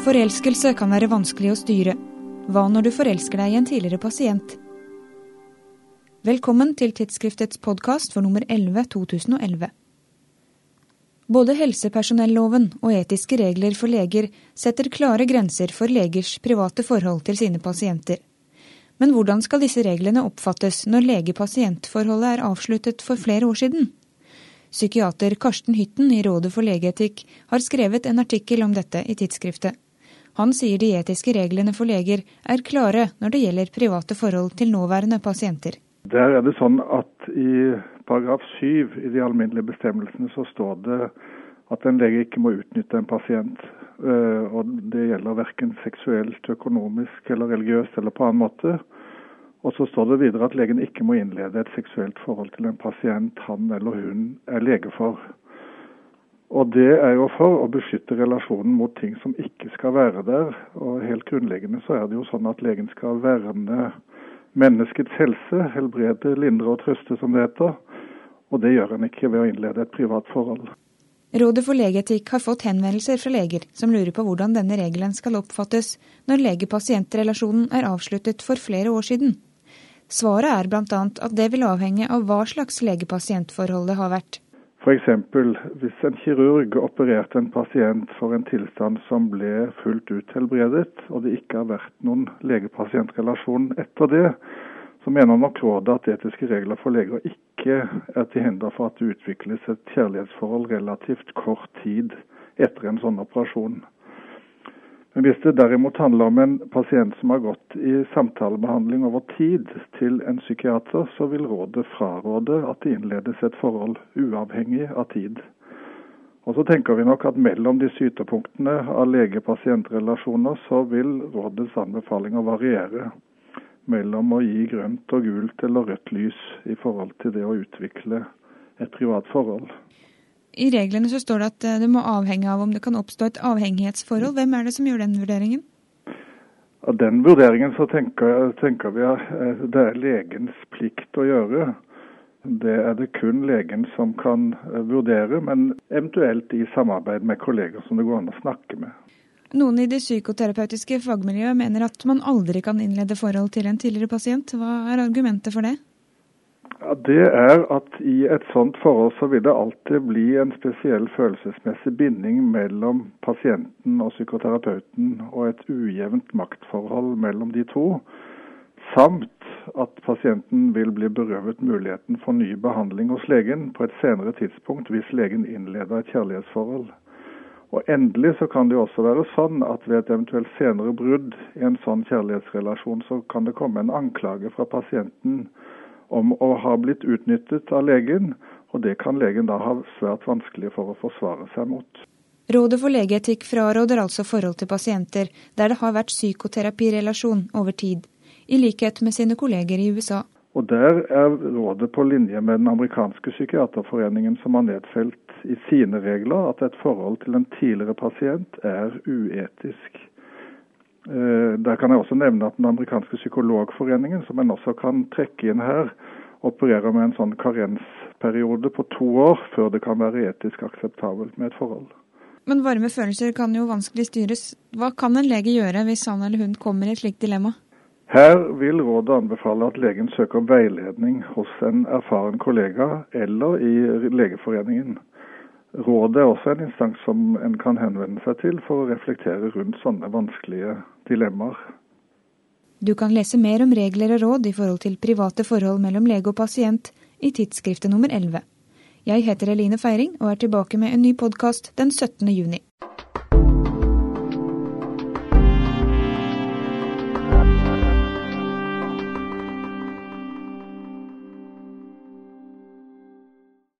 Forelskelse kan være vanskelig å styre. Hva når du forelsker deg i en tidligere pasient? Velkommen til tidsskriftets podkast for nummer 11 2011. Både helsepersonelloven og etiske regler for leger setter klare grenser for legers private forhold til sine pasienter. Men hvordan skal disse reglene oppfattes når lege-pasient-forholdet er avsluttet for flere år siden? Psykiater Karsten Hytten i Rådet for legeetikk har skrevet en artikkel om dette i tidsskriftet. Han sier de etiske reglene for leger er klare når det gjelder private forhold til nåværende pasienter. Der er det sånn at I paragraf 7 i de alminnelige bestemmelsene så står det at en lege ikke må utnytte en pasient. Eh, og Det gjelder verken seksuelt, økonomisk eller religiøst eller på annen måte. Og så står det videre at legen ikke må innlede et seksuelt forhold til en pasient han eller hun er lege for. Og det er jo for å beskytte relasjonen mot ting som ikke skal være der. Og helt grunnleggende så er det jo sånn at legen skal verne menneskets helse, helbrede, lindre og trøste, som det heter. Og det gjør han ikke ved å innlede et privat forhold. Rådet for legeetikk har fått henvendelser fra leger som lurer på hvordan denne regelen skal oppfattes når lege-pasient-relasjonen er avsluttet for flere år siden. Svaret er bl.a. at det vil avhenge av hva slags lege-pasient-forhold det har vært. F.eks. hvis en kirurg opererte en pasient for en tilstand som ble fullt ut helbredet, og det ikke har vært noen lege-pasient-relasjon etter det, så mener nok rådet at etiske regler for leger ikke er til hinder for at det utvikles et kjærlighetsforhold relativt kort tid etter en sånn operasjon. Men hvis det derimot handler om en pasient som har gått i samtalebehandling over tid til en psykiater, så vil rådet fraråde at det innledes et forhold uavhengig av tid. Og så tenker vi nok at mellom disse ytterpunktene av lege-pasient-relasjoner, så vil rådets anbefalinger variere mellom å gi grønt og gult eller rødt lys i forhold til det å utvikle et privat forhold. I reglene så står det at eh, det må avhenge av om det kan oppstå et avhengighetsforhold. Hvem er det som gjør den vurderingen? Av den vurderingen så tenker, tenker vi at eh, det er legens plikt å gjøre. Det er det kun legen som kan eh, vurdere, men eventuelt i samarbeid med kolleger som det går an å snakke med. Noen i det psykoterapeutiske fagmiljøet mener at man aldri kan innlede forhold til en tidligere pasient. Hva er argumentet for det? Det er at i et sånt forhold så vil det alltid bli en spesiell følelsesmessig binding mellom pasienten og psykoterapeuten, og et ujevnt maktforhold mellom de to. Samt at pasienten vil bli berøvet muligheten for ny behandling hos legen på et senere tidspunkt hvis legen innleder et kjærlighetsforhold. Og Endelig så kan det jo også være sånn at ved et eventuelt senere brudd i en sånn kjærlighetsrelasjon, så kan det komme en anklage fra pasienten om å ha blitt utnyttet av legen, og det kan legen da ha svært vanskelig for å forsvare seg mot. Rådet for legeetikk fraråder altså forhold til pasienter der det har vært psykoterapirelasjon over tid, i likhet med sine kolleger i USA. Og Der er rådet på linje med den amerikanske psykiaterforeningen, som har nedfelt i sine regler at et forhold til en tidligere pasient er uetisk. Eh, der kan jeg også nevne at Den amerikanske psykologforeningen, som en også kan trekke inn her, opererer med en sånn karensperiode på to år før det kan være etisk akseptabelt med et forhold. Men varme følelser kan jo vanskelig styres. Hva kan en lege gjøre hvis han eller hun kommer i et slikt dilemma? Her vil rådet anbefale at legen søker veiledning hos en erfaren kollega eller i Legeforeningen. Rådet er også en instans som en kan henvende seg til for å reflektere rundt sånne vanskelige dilemmaer. Du kan lese mer om regler og råd i forhold til private forhold mellom lege og pasient i tidsskriftet nummer 11. Jeg heter Eline Feiring og er tilbake med en ny podkast den 17. juni.